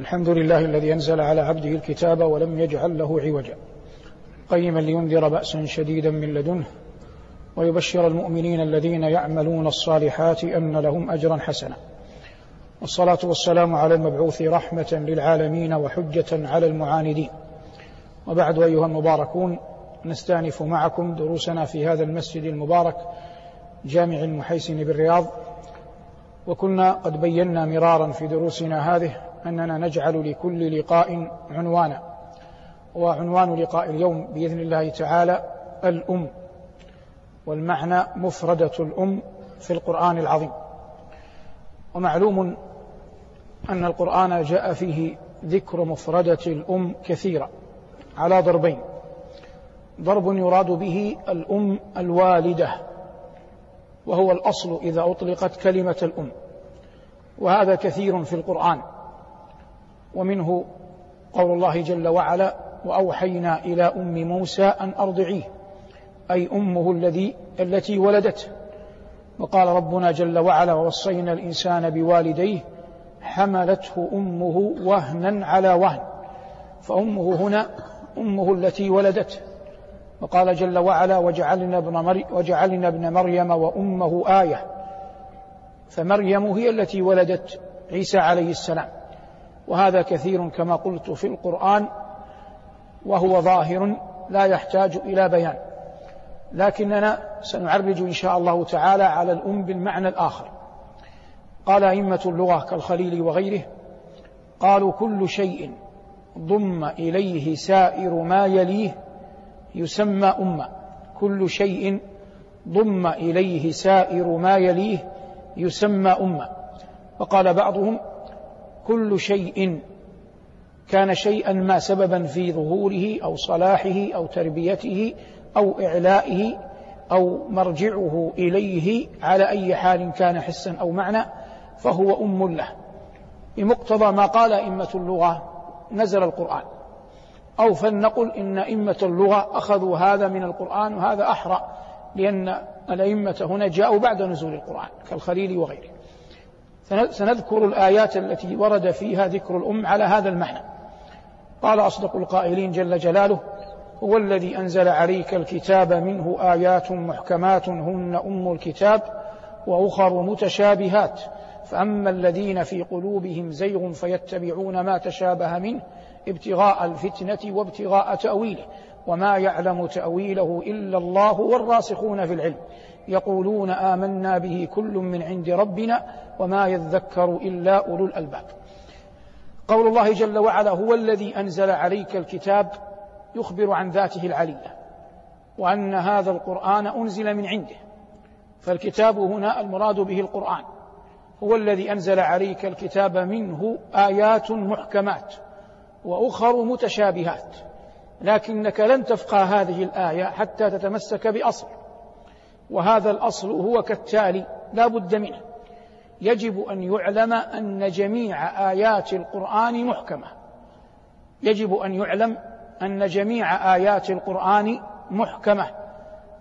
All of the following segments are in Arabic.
الحمد لله الذي أنزل على عبده الكتاب ولم يجعل له عوجا. قيما لينذر بأسا شديدا من لدنه ويبشر المؤمنين الذين يعملون الصالحات أن لهم أجرا حسنا. والصلاة والسلام على المبعوث رحمة للعالمين وحجة على المعاندين. وبعد أيها المباركون نستأنف معكم دروسنا في هذا المسجد المبارك جامع المحيسن بالرياض. وكنا قد بينا مرارا في دروسنا هذه أننا نجعل لكل لقاء عنوانا وعنوان لقاء اليوم بإذن الله تعالى الأم والمعنى مفردة الأم في القرآن العظيم. ومعلوم أن القرآن جاء فيه ذكر مفردة الأم كثيرا على ضربين. ضرب يراد به الأم الوالدة وهو الأصل إذا أطلقت كلمة الأم وهذا كثير في القرآن. ومنه قول الله جل وعلا وأوحينا إلى أم موسى أن أرضعيه أي أمه الذي التي ولدته. وقال ربنا جل وعلا ووصينا الإنسان بوالديه حملته أمه وهنا على وهن. فأمه هنا أمه التي ولدته. وقال جل وعلا وجعلنا ابن, مري وجعلنا ابن مريم وأمه آية. فمريم هي التي ولدت عيسى عليه السلام. وهذا كثير كما قلت في القرآن وهو ظاهر لا يحتاج إلى بيان. لكننا سنعرج إن شاء الله تعالى على الأم بالمعنى الآخر. قال أئمة اللغة كالخليل وغيره قالوا كل شيء ضم إليه سائر ما يليه يسمى أمة. كل شيء ضم إليه سائر ما يليه يسمى أمة. وقال بعضهم كل شيء كان شيئا ما سببا في ظهوره أو صلاحه أو تربيته أو إعلائه أو مرجعه إليه على أي حال كان حسا أو معنى فهو أم له. بمقتضى ما قال أئمة اللغة نزل القرآن. أو فلنقل إن أئمة اللغة أخذوا هذا من القرآن وهذا أحرى لأن الأئمة هنا جاءوا بعد نزول القرآن كالخليل وغيره. سنذكر الآيات التي ورد فيها ذكر الأم على هذا المعنى. قال أصدق القائلين جل جلاله هو الذي أنزل عليك الكتاب منه آيات محكمات هن أم الكتاب وأخر متشابهات. فأما الذين في قلوبهم زيغ فيتبعون ما تشابه منه ابتغاء الفتنة وابتغاء تأويله وما يعلم تأويله إلا الله والراسخون في العلم. يقولون آمنا به كل من عند ربنا وما يذكر إلا أولو الألباب. قول الله جل وعلا هو الذي أنزل عليك الكتاب يخبر عن ذاته العلية وأن هذا القرآن أنزل من عنده. فالكتاب هنا المراد به القرآن. هو الذي أنزل عليك الكتاب منه آيات محكمات وأخر متشابهات. لكنك لن تفقه هذه الآية حتى تتمسك بأصل. وهذا الأصل هو كالتالي لا بد منه. يجب أن يعلم أن جميع آيات القرآن محكمة. يجب أن يعلم أن جميع آيات القرآن محكمة.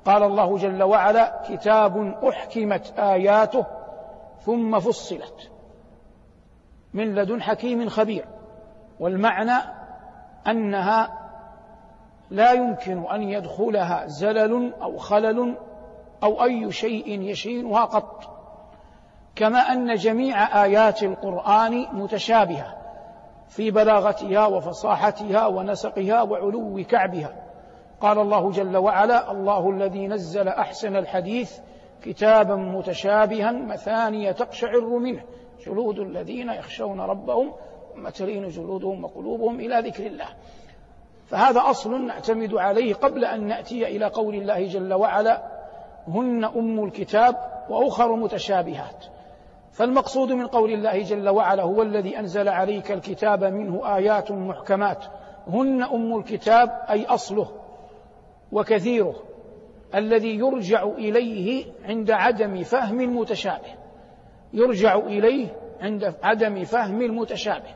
قال الله جل وعلا كتاب أحكمت آياته ثم فصلت. من لدن حكيم خبير. والمعنى أنها لا يمكن أن يدخلها زلل أو خلل أو أي شيء يشينها قط. كما أن جميع آيات القرآن متشابهة في بلاغتها وفصاحتها ونسقها وعلو كعبها. قال الله جل وعلا الله الذي نزل أحسن الحديث كتابا متشابها مثانية تقشعر منه جلود الذين يخشون ربهم ثم تلين جلودهم وقلوبهم إلى ذكر الله. فهذا أصل نعتمد عليه قبل أن نأتي إلى قول الله جل وعلا هن أم الكتاب وأخر متشابهات. فالمقصود من قول الله جل وعلا هو الذي أنزل عليك الكتاب منه آيات محكمات. هن أم الكتاب أي أصله وكثيره الذي يرجع إليه عند عدم فهم المتشابه. يرجع إليه عند عدم فهم المتشابه.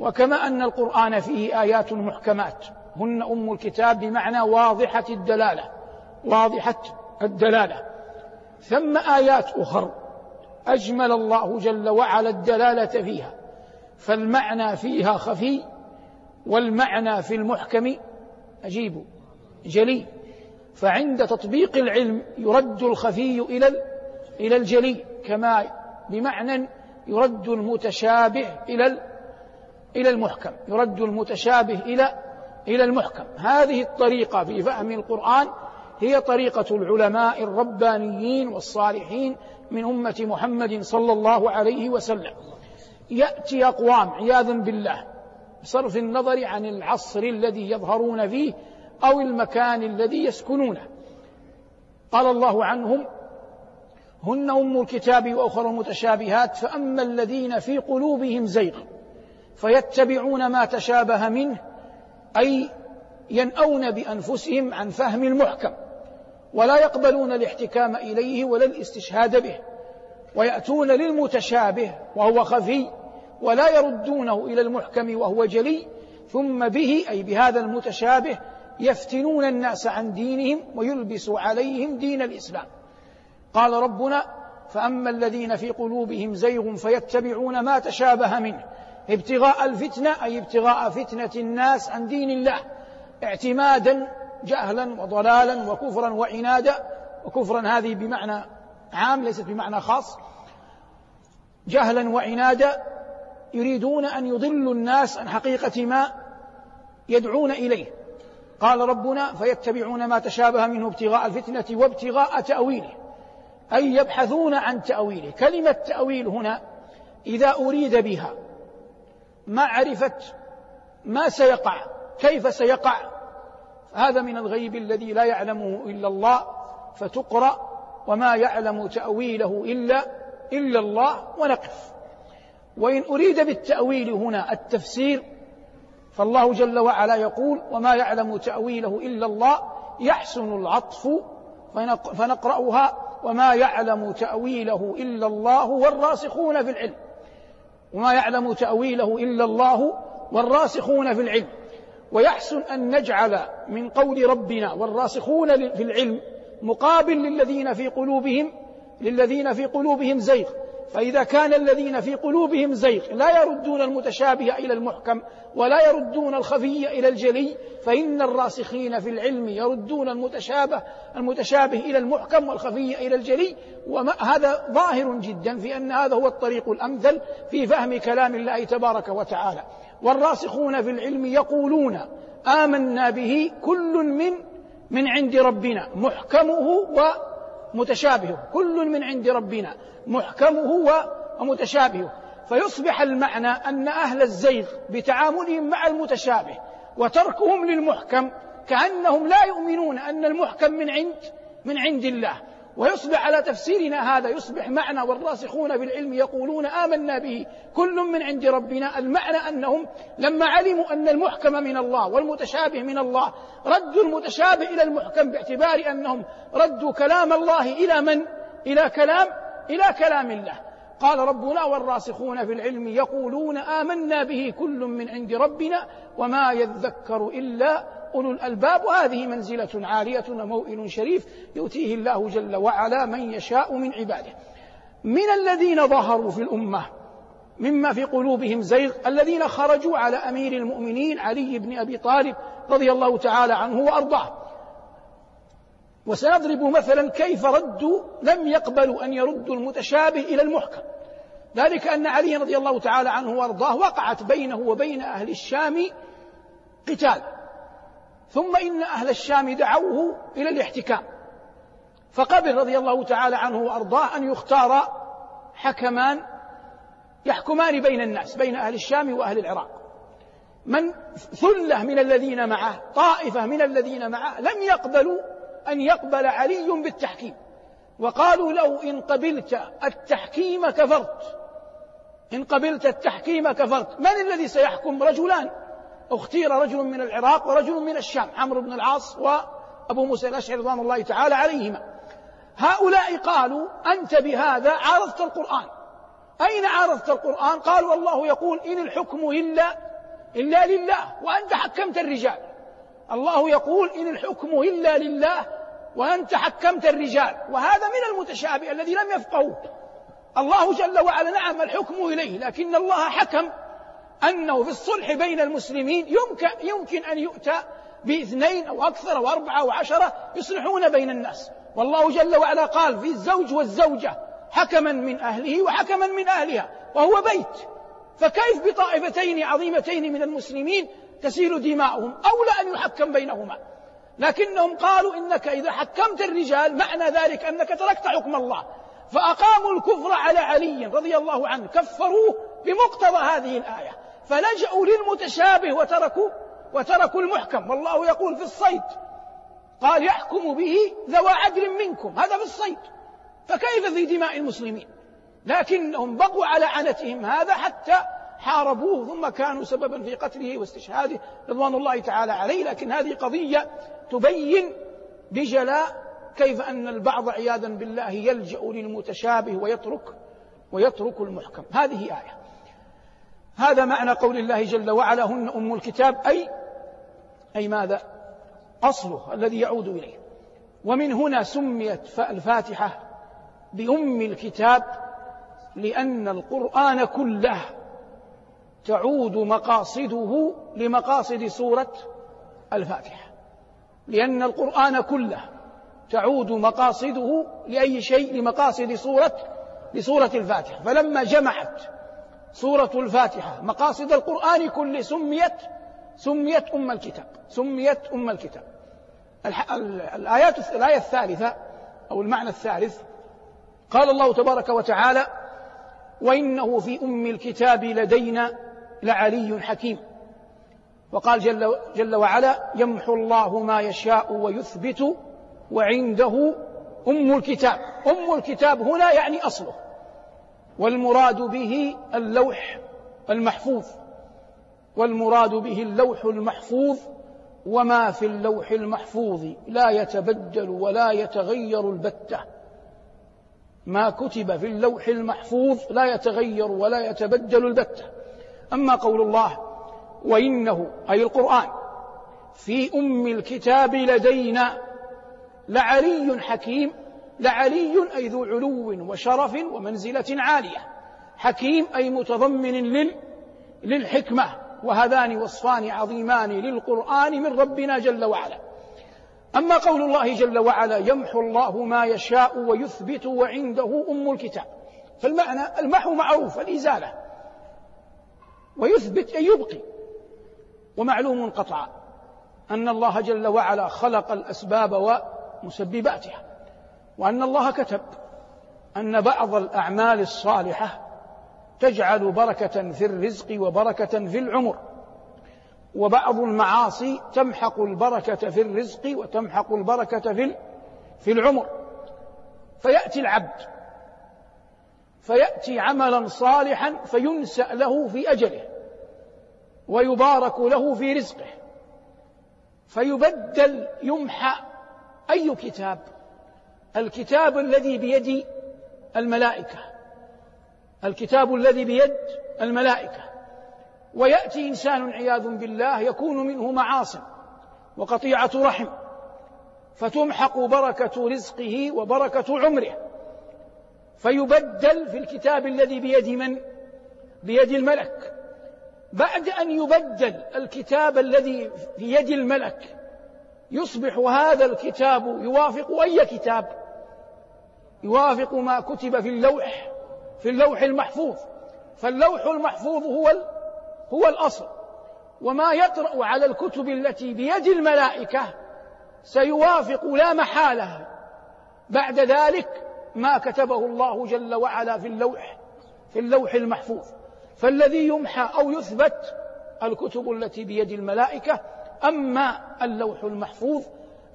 وكما أن القرآن فيه آيات محكمات. هن أم الكتاب بمعنى واضحة الدلالة. واضحة الدلالة. ثم آيات أخر. أجمل الله جل وعلا الدلالة فيها. فالمعنى فيها خفي والمعنى في المحكم عجيب جلي. فعند تطبيق العلم يرد الخفي إلى إلى الجلي كما بمعنى يرد المتشابه إلى إلى المحكم. يرد المتشابه إلى إلى المحكم. هذه الطريقة في فهم القرآن هي طريقة العلماء الربانيين والصالحين من أمة محمد صلى الله عليه وسلم. يأتي أقوام عياذا بالله بصرف النظر عن العصر الذي يظهرون فيه أو المكان الذي يسكنونه. قال الله عنهم هن أم الكتاب وأخر المتشابهات فأما الذين في قلوبهم زيغ فيتبعون ما تشابه منه أي ينأون بأنفسهم عن فهم المحكم. ولا يقبلون الاحتكام إليه ولا الاستشهاد به ويأتون للمتشابه وهو خفي ولا يردونه إلى المحكم وهو جلي ثم به أي بهذا المتشابه يفتنون الناس عن دينهم ويلبس عليهم دين الإسلام. قال ربنا فأما الذين في قلوبهم زيغ فيتبعون ما تشابه منه ابتغاء الفتنة أي ابتغاء فتنة الناس عن دين الله اعتمادا جهلا وضلالا وكفرا وعنادا وكفرا هذه بمعنى عام ليست بمعنى خاص. جهلا وعنادا يريدون أن يضلوا الناس عن حقيقة ما يدعون إليه. قال ربنا فيتبعون ما تشابه منه ابتغاء الفتنة وابتغاء تأويله. أي يبحثون عن تأويله. كلمة تأويل هنا إذا أريد بها معرفة ما سيقع كيف سيقع هذا من الغيب الذي لا يعلمه إلا الله فتقرأ وما يعلم تأويله إلا إلا الله ونقف. وإن أريد بالتأويل هنا التفسير فالله جل وعلا يقول وما يعلم تأويله إلا الله يحسن العطف فنقرأها وما يعلم تأويله إلا الله والراسخون في العلم. وما يعلم تأويله إلا الله والراسخون في العلم. ويحسن أن نجعل من قول ربنا والراسخون في العلم مقابل للذين في قلوبهم للذين في قلوبهم زيغ. فإذا كان الذين في قلوبهم زيغ لا يردون المتشابه إلى المحكم ولا يردون الخفي إلى الجلي فإن الراسخين في العلم يردون المتشابه المتشابه إلى المحكم والخفي إلى الجلي. وهذا ظاهر جدا في أن هذا هو الطريق الأمثل في فهم كلام الله تبارك وتعالى. والراسخون في العلم يقولون آمنا به كل من من عند ربنا محكمه ومتشابهه كل من عند ربنا محكمه ومتشابهه فيصبح المعنى أن أهل الزيغ بتعاملهم مع المتشابه وتركهم للمحكم كأنهم لا يؤمنون أن المحكم من عند من عند الله. ويصبح على تفسيرنا هذا يصبح معنى والراسخون في العلم يقولون آمنا به. كل من عند ربنا. المعنى أنهم لما علموا أن المحكم من الله والمتشابه من الله ردوا المتشابه إلى المحكم باعتبار أنهم ردوا كلام الله إلى من؟ إلى كلام إلى كلام الله. قال ربنا والراسخون في العلم يقولون آمنا به كل من عند ربنا وما يذكر إلا أولو الألباب. وهذه منزلة عالية وموئل شريف يؤتيه الله جل وعلا من يشاء من عباده. من الذين ظهروا في الأمة مما في قلوبهم زيغ الذين خرجوا على أمير المؤمنين علي بن أبي طالب رضي الله تعالى عنه وأرضاه. وسنضرب مثلا كيف ردوا لم يقبلوا أن يردوا المتشابه إلى المحكم. ذلك أن علي رضي الله تعالى عنه وأرضاه وقعت بينه وبين أهل الشام قتال. ثم إن أهل الشام دعوه إلى الاحتكام. فقبل رضي الله تعالى عنه وأرضاه أن يختار حكمان يحكمان بين الناس بين أهل الشام وأهل العراق. من ثلة من الذين معه طائفة من الذين معه لم يقبلوا أن يقبل علي بالتحكيم. وقالوا له إن قبلت التحكيم كفرت. إن قبلت التحكيم كفرت. من الذي سيحكم رجلان؟ أختير رجل من العراق ورجل من الشام عمرو بن العاص وأبو موسى الأشعري رضوان الله تعالى عليهما. هؤلاء قالوا أنت بهذا عارضت القرآن. أين عارضت القرآن؟ قالوا الله يقول إن الحكم إلا إلا لله وأنت حكمت الرجال. الله يقول إن الحكم إلا لله وأنت حكمت الرجال وهذا من المتشابه الذي لم يفقهوه. الله جل وعلا نعم الحكم إليه لكن الله حكم أنه في الصلح بين المسلمين يمكن, يمكن أن يؤتى باثنين أو أكثر أو أربعة أو عشرة يصلحون بين الناس. والله جل وعلا قال في الزوج والزوجة حكما من أهله وحكما من أهلها وهو بيت. فكيف بطائفتين عظيمتين من المسلمين تسيل دماؤهم أولى أن يحكم بينهما. لكنهم قالوا إنك إذا حكمت الرجال معنى ذلك أنك تركت حكم الله. فأقاموا الكفر على علي رضي الله عنه كفروه بمقتضى هذه الآية. فلجأوا للمتشابه وتركوا وتركوا المحكم. والله يقول في الصيد قال يحكم به ذوى عدل منكم. هذا في الصيد. فكيف في دماء المسلمين؟ لكنهم بقوا على عنتهم هذا حتى حاربوه ثم كانوا سببا في قتله واستشهاده رضوان الله تعالى عليه. لكن هذه قضية تبين بجلاء كيف أن البعض عياذا بالله يلجأ للمتشابه ويترك ويترك المحكم. هذه آية. هذا معنى قول الله جل وعلا هن أم الكتاب أي أي ماذا؟ أصله الذي يعود إليه. ومن هنا سميت الفاتحة بأم الكتاب لأن القرآن كله تعود مقاصده لمقاصد سورة الفاتحة لأن القرآن كله تعود مقاصده لأي شيء لمقاصد سورة لسورة الفاتحة. فلما جمعت سورة الفاتحة مقاصد القرآن كله سميت سميت أم الكتاب سميت أم الكتاب. الآيات الآية الثالثة أو المعنى الثالث قال الله تبارك وتعالى وإنه في أم الكتاب لدينا لعلي حكيم. وقال جل, جل وعلا يمحو الله ما يشاء ويثبت وعنده أم الكتاب. أم الكتاب هنا يعني أصله. والمراد به اللوح المحفوظ. والمراد به اللوح المحفوظ وما في اللوح المحفوظ. لا يتبدل ولا يتغير البتة. ما كتب في اللوح المحفوظ لا يتغير ولا يتبدل البتة. أما قول الله وإنه أي القرآن في أم الكتاب لدينا لعلي حكيم لعلي أي ذو علو وشرف ومنزلة عالية. حكيم أي متضمن لل للحكمة وهذان وصفان عظيمان للقرآن من ربنا جل وعلا. أما قول الله جل وعلا يمحو الله ما يشاء ويثبت وعنده أم الكتاب. فالمعنى المحو معروف الإزالة. ويثبت أي يبقي. ومعلوم قطعا أن الله جل وعلا خلق الأسباب ومسبباتها وأن الله كتب أن بعض الأعمال الصالحة تجعل بركة في الرزق وبركة في العمر وبعض المعاصي تمحق البركة في الرزق وتمحق البركة في في العمر. فيأتي العبد فيأتي عملا صالحا فينسأ له في أجله ويبارك له في رزقه. فيبدل يمحى أي كتاب؟ الكتاب الذي بيد الملائكة. الكتاب الذي بيد الملائكة. ويأتي إنسان عياذ بالله يكون منه معاصي وقطيعة رحم فتمحق بركة رزقه وبركة عمره. فيبدل في الكتاب الذي بيد من؟ بيد الملك. بعد أن يبدل الكتاب الذي في يد الملك يصبح هذا الكتاب يوافق أي كتاب؟ يوافق ما كتب في اللوح في اللوح المحفوظ. فاللوح المحفوظ هو هو الأصل. وما يطرأ على الكتب التي بيد الملائكة سيوافق لا محالة. بعد ذلك ما كتبه الله جل وعلا في اللوح في اللوح المحفوظ. فالذي يمحى أو يثبت الكتب التي بيد الملائكة أما اللوح المحفوظ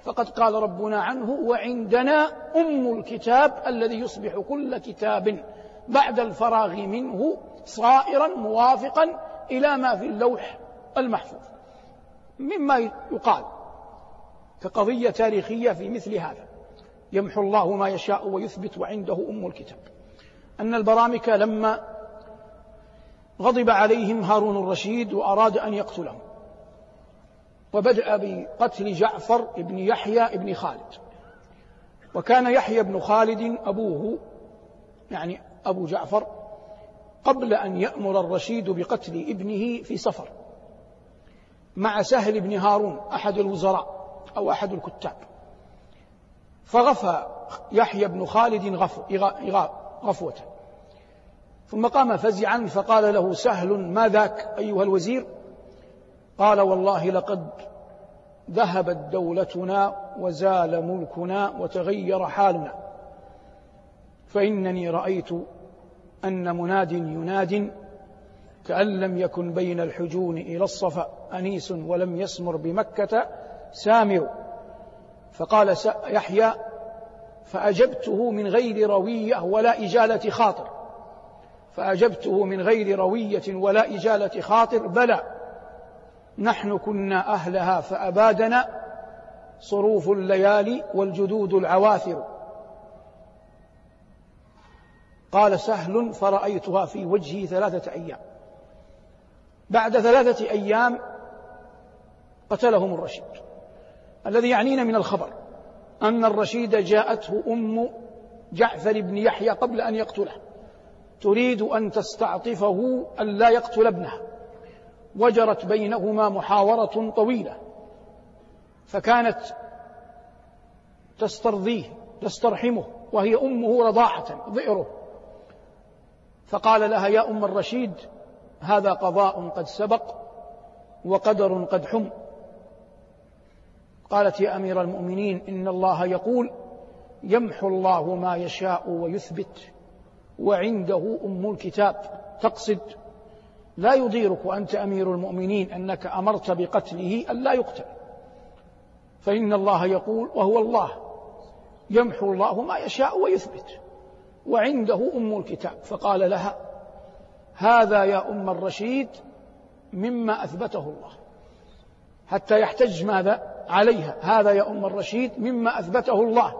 فقد قال ربنا عنه وعندنا أم الكتاب الذي يصبح كل كتاب بعد الفراغ منه صائرا موافقا إلى ما في اللوح المحفوظ. مما يقال كقضية تاريخية في مثل هذا. يمحو الله ما يشاء ويثبت وعنده أم الكتاب. أن البرامكة لما غضب عليهم هارون الرشيد وأراد أن يقتلهم وبدأ بقتل جعفر بن يحيى بن خالد. وكان يحيى بن خالد أبوه يعني أبو جعفر قبل أن يأمر الرشيد بقتل ابنه في سفر مع سهل بن هارون أحد الوزراء أو أحد الكتاب. فغفى يحيى بن خالد غفو غفوة. ثم قام فزعا فقال له سهل ما ذاك أيها الوزير؟ قال والله لقد ذهبت دولتنا وزال ملكنا وتغير حالنا فإنني رأيت أن مناد يناد كأن لم يكن بين الحجون إلى الصفا أنيس ولم يسمر بمكة سامر فقال يحيى فأجبته من غير روية ولا إجالة خاطر. فأجبته من غير روية ولا إجالة خاطر بلى. نحن كنا أهلها فأبادنا صروف الليالي والجدود العواثر. قال سهل فرأيتها في وجهي ثلاثة أيام. بعد ثلاثة أيام قتلهم الرشيد. الذي يعنينا من الخبر أن الرشيد جاءته أم جعفر بن يحيى قبل أن يقتله. تريد أن تستعطفه أن لا يقتل ابنها. وجرت بينهما محاورة طويلة. فكانت تسترضيه تسترحمه وهي أمه رضاعة ضئره. فقال لها يا أم الرشيد هذا قضاء قد سبق وقدر قد حم. قالت يا أمير المؤمنين إن الله يقول يمحو الله ما يشاء ويثبت وعنده أم الكتاب تقصد لا يضيرك وأنت أمير المؤمنين أنك أمرت بقتله ألا يقتل فإن الله يقول وهو الله يمحو الله ما يشاء ويثبت وعنده أم الكتاب فقال لها هذا يا أم الرشيد مما أثبته الله حتى يحتج ماذا؟ عليها. هذا يا أم الرشيد مما أثبته الله.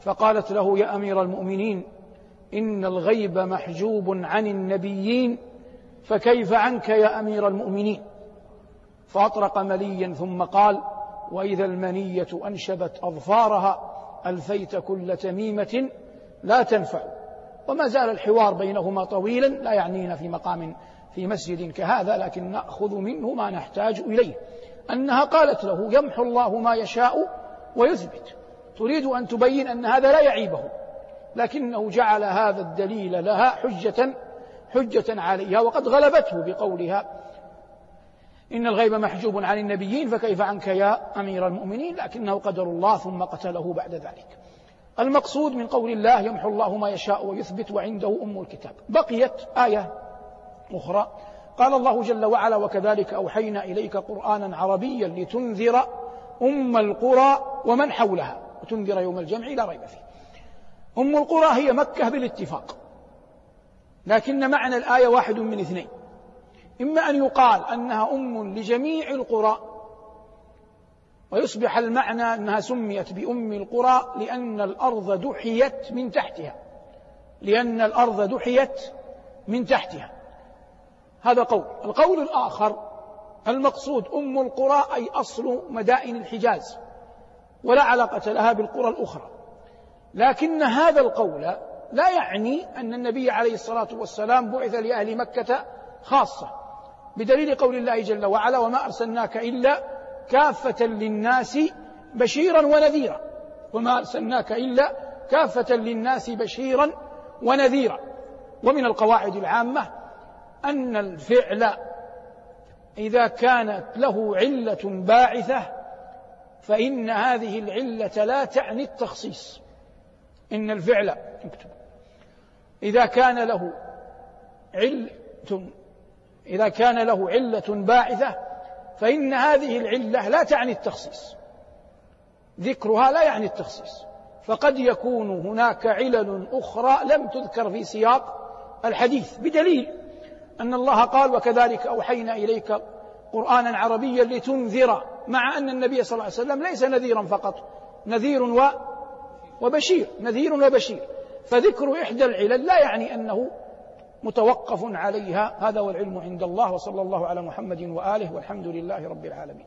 فقالت له يا أمير المؤمنين إن الغيب محجوب عن النبيين فكيف عنك يا أمير المؤمنين؟ فأطرق مليا ثم قال وإذا المنية أنشبت أظفارها ألفيت كل تميمة لا تنفع. وما زال الحوار بينهما طويلا لا يعنينا في مقام في مسجد كهذا لكن نأخذ منه ما نحتاج إليه. أنها قالت له يمحو الله ما يشاء ويثبت. تريد أن تبين أن هذا لا يعيبه. لكنه جعل هذا الدليل لها حجة حجة عليها وقد غلبته بقولها. إن الغيب محجوب عن النبيين فكيف عنك يا أمير المؤمنين؟ لكنه قدر الله ثم قتله بعد ذلك. المقصود من قول الله يمحو الله ما يشاء ويثبت وعنده أم الكتاب. بقيت آية أخرى. قال الله جل وعلا وكذلك أوحينا إليك قرآنا عربيا لتنذر أم القرى ومن حولها. وتنذر يوم الجمع لا ريب فيه. أم القرى هي مكة بالاتفاق. لكن معنى الآية واحد من اثنين. إما أن يقال أنها أم لجميع القرى ويصبح المعنى أنها سميت بأم القرى لأن الأرض دحيت من تحتها. لأن الأرض دحيت من تحتها. هذا قول. القول الآخر المقصود أم القرى أي أصل مدائن الحجاز ولا علاقة لها بالقرى الأخرى. لكن هذا القول لا يعني أن النبي عليه الصلاة والسلام بعث لأهل مكة خاصة بدليل قول الله جل وعلا وما أرسلناك إلا كافة للناس بشيرا ونذيرا. وما أرسلناك إلا كافة للناس بشيرا ونذيرا. ومن القواعد العامة أن الفعل إذا كانت له علة باعثة فإن هذه العلة لا تعني التخصيص. إن الفعل اكتب. إذا كان له علة إذا كان له علة باعثة فإن هذه العلة لا تعني التخصيص. ذكرها لا يعني التخصيص. فقد يكون هناك علل أخرى لم تذكر في سياق الحديث بدليل أن الله قال وكذلك أوحينا إليك قرآنا عربيا لتنذر مع أن النبي صلى الله عليه وسلم ليس نذيرا فقط نذير و وبشير نذير وبشير. فذكر إحدى العلل لا يعني أنه متوقف عليها. هذا والعلم عند الله وصلى الله على محمد وآله والحمد لله رب العالمين.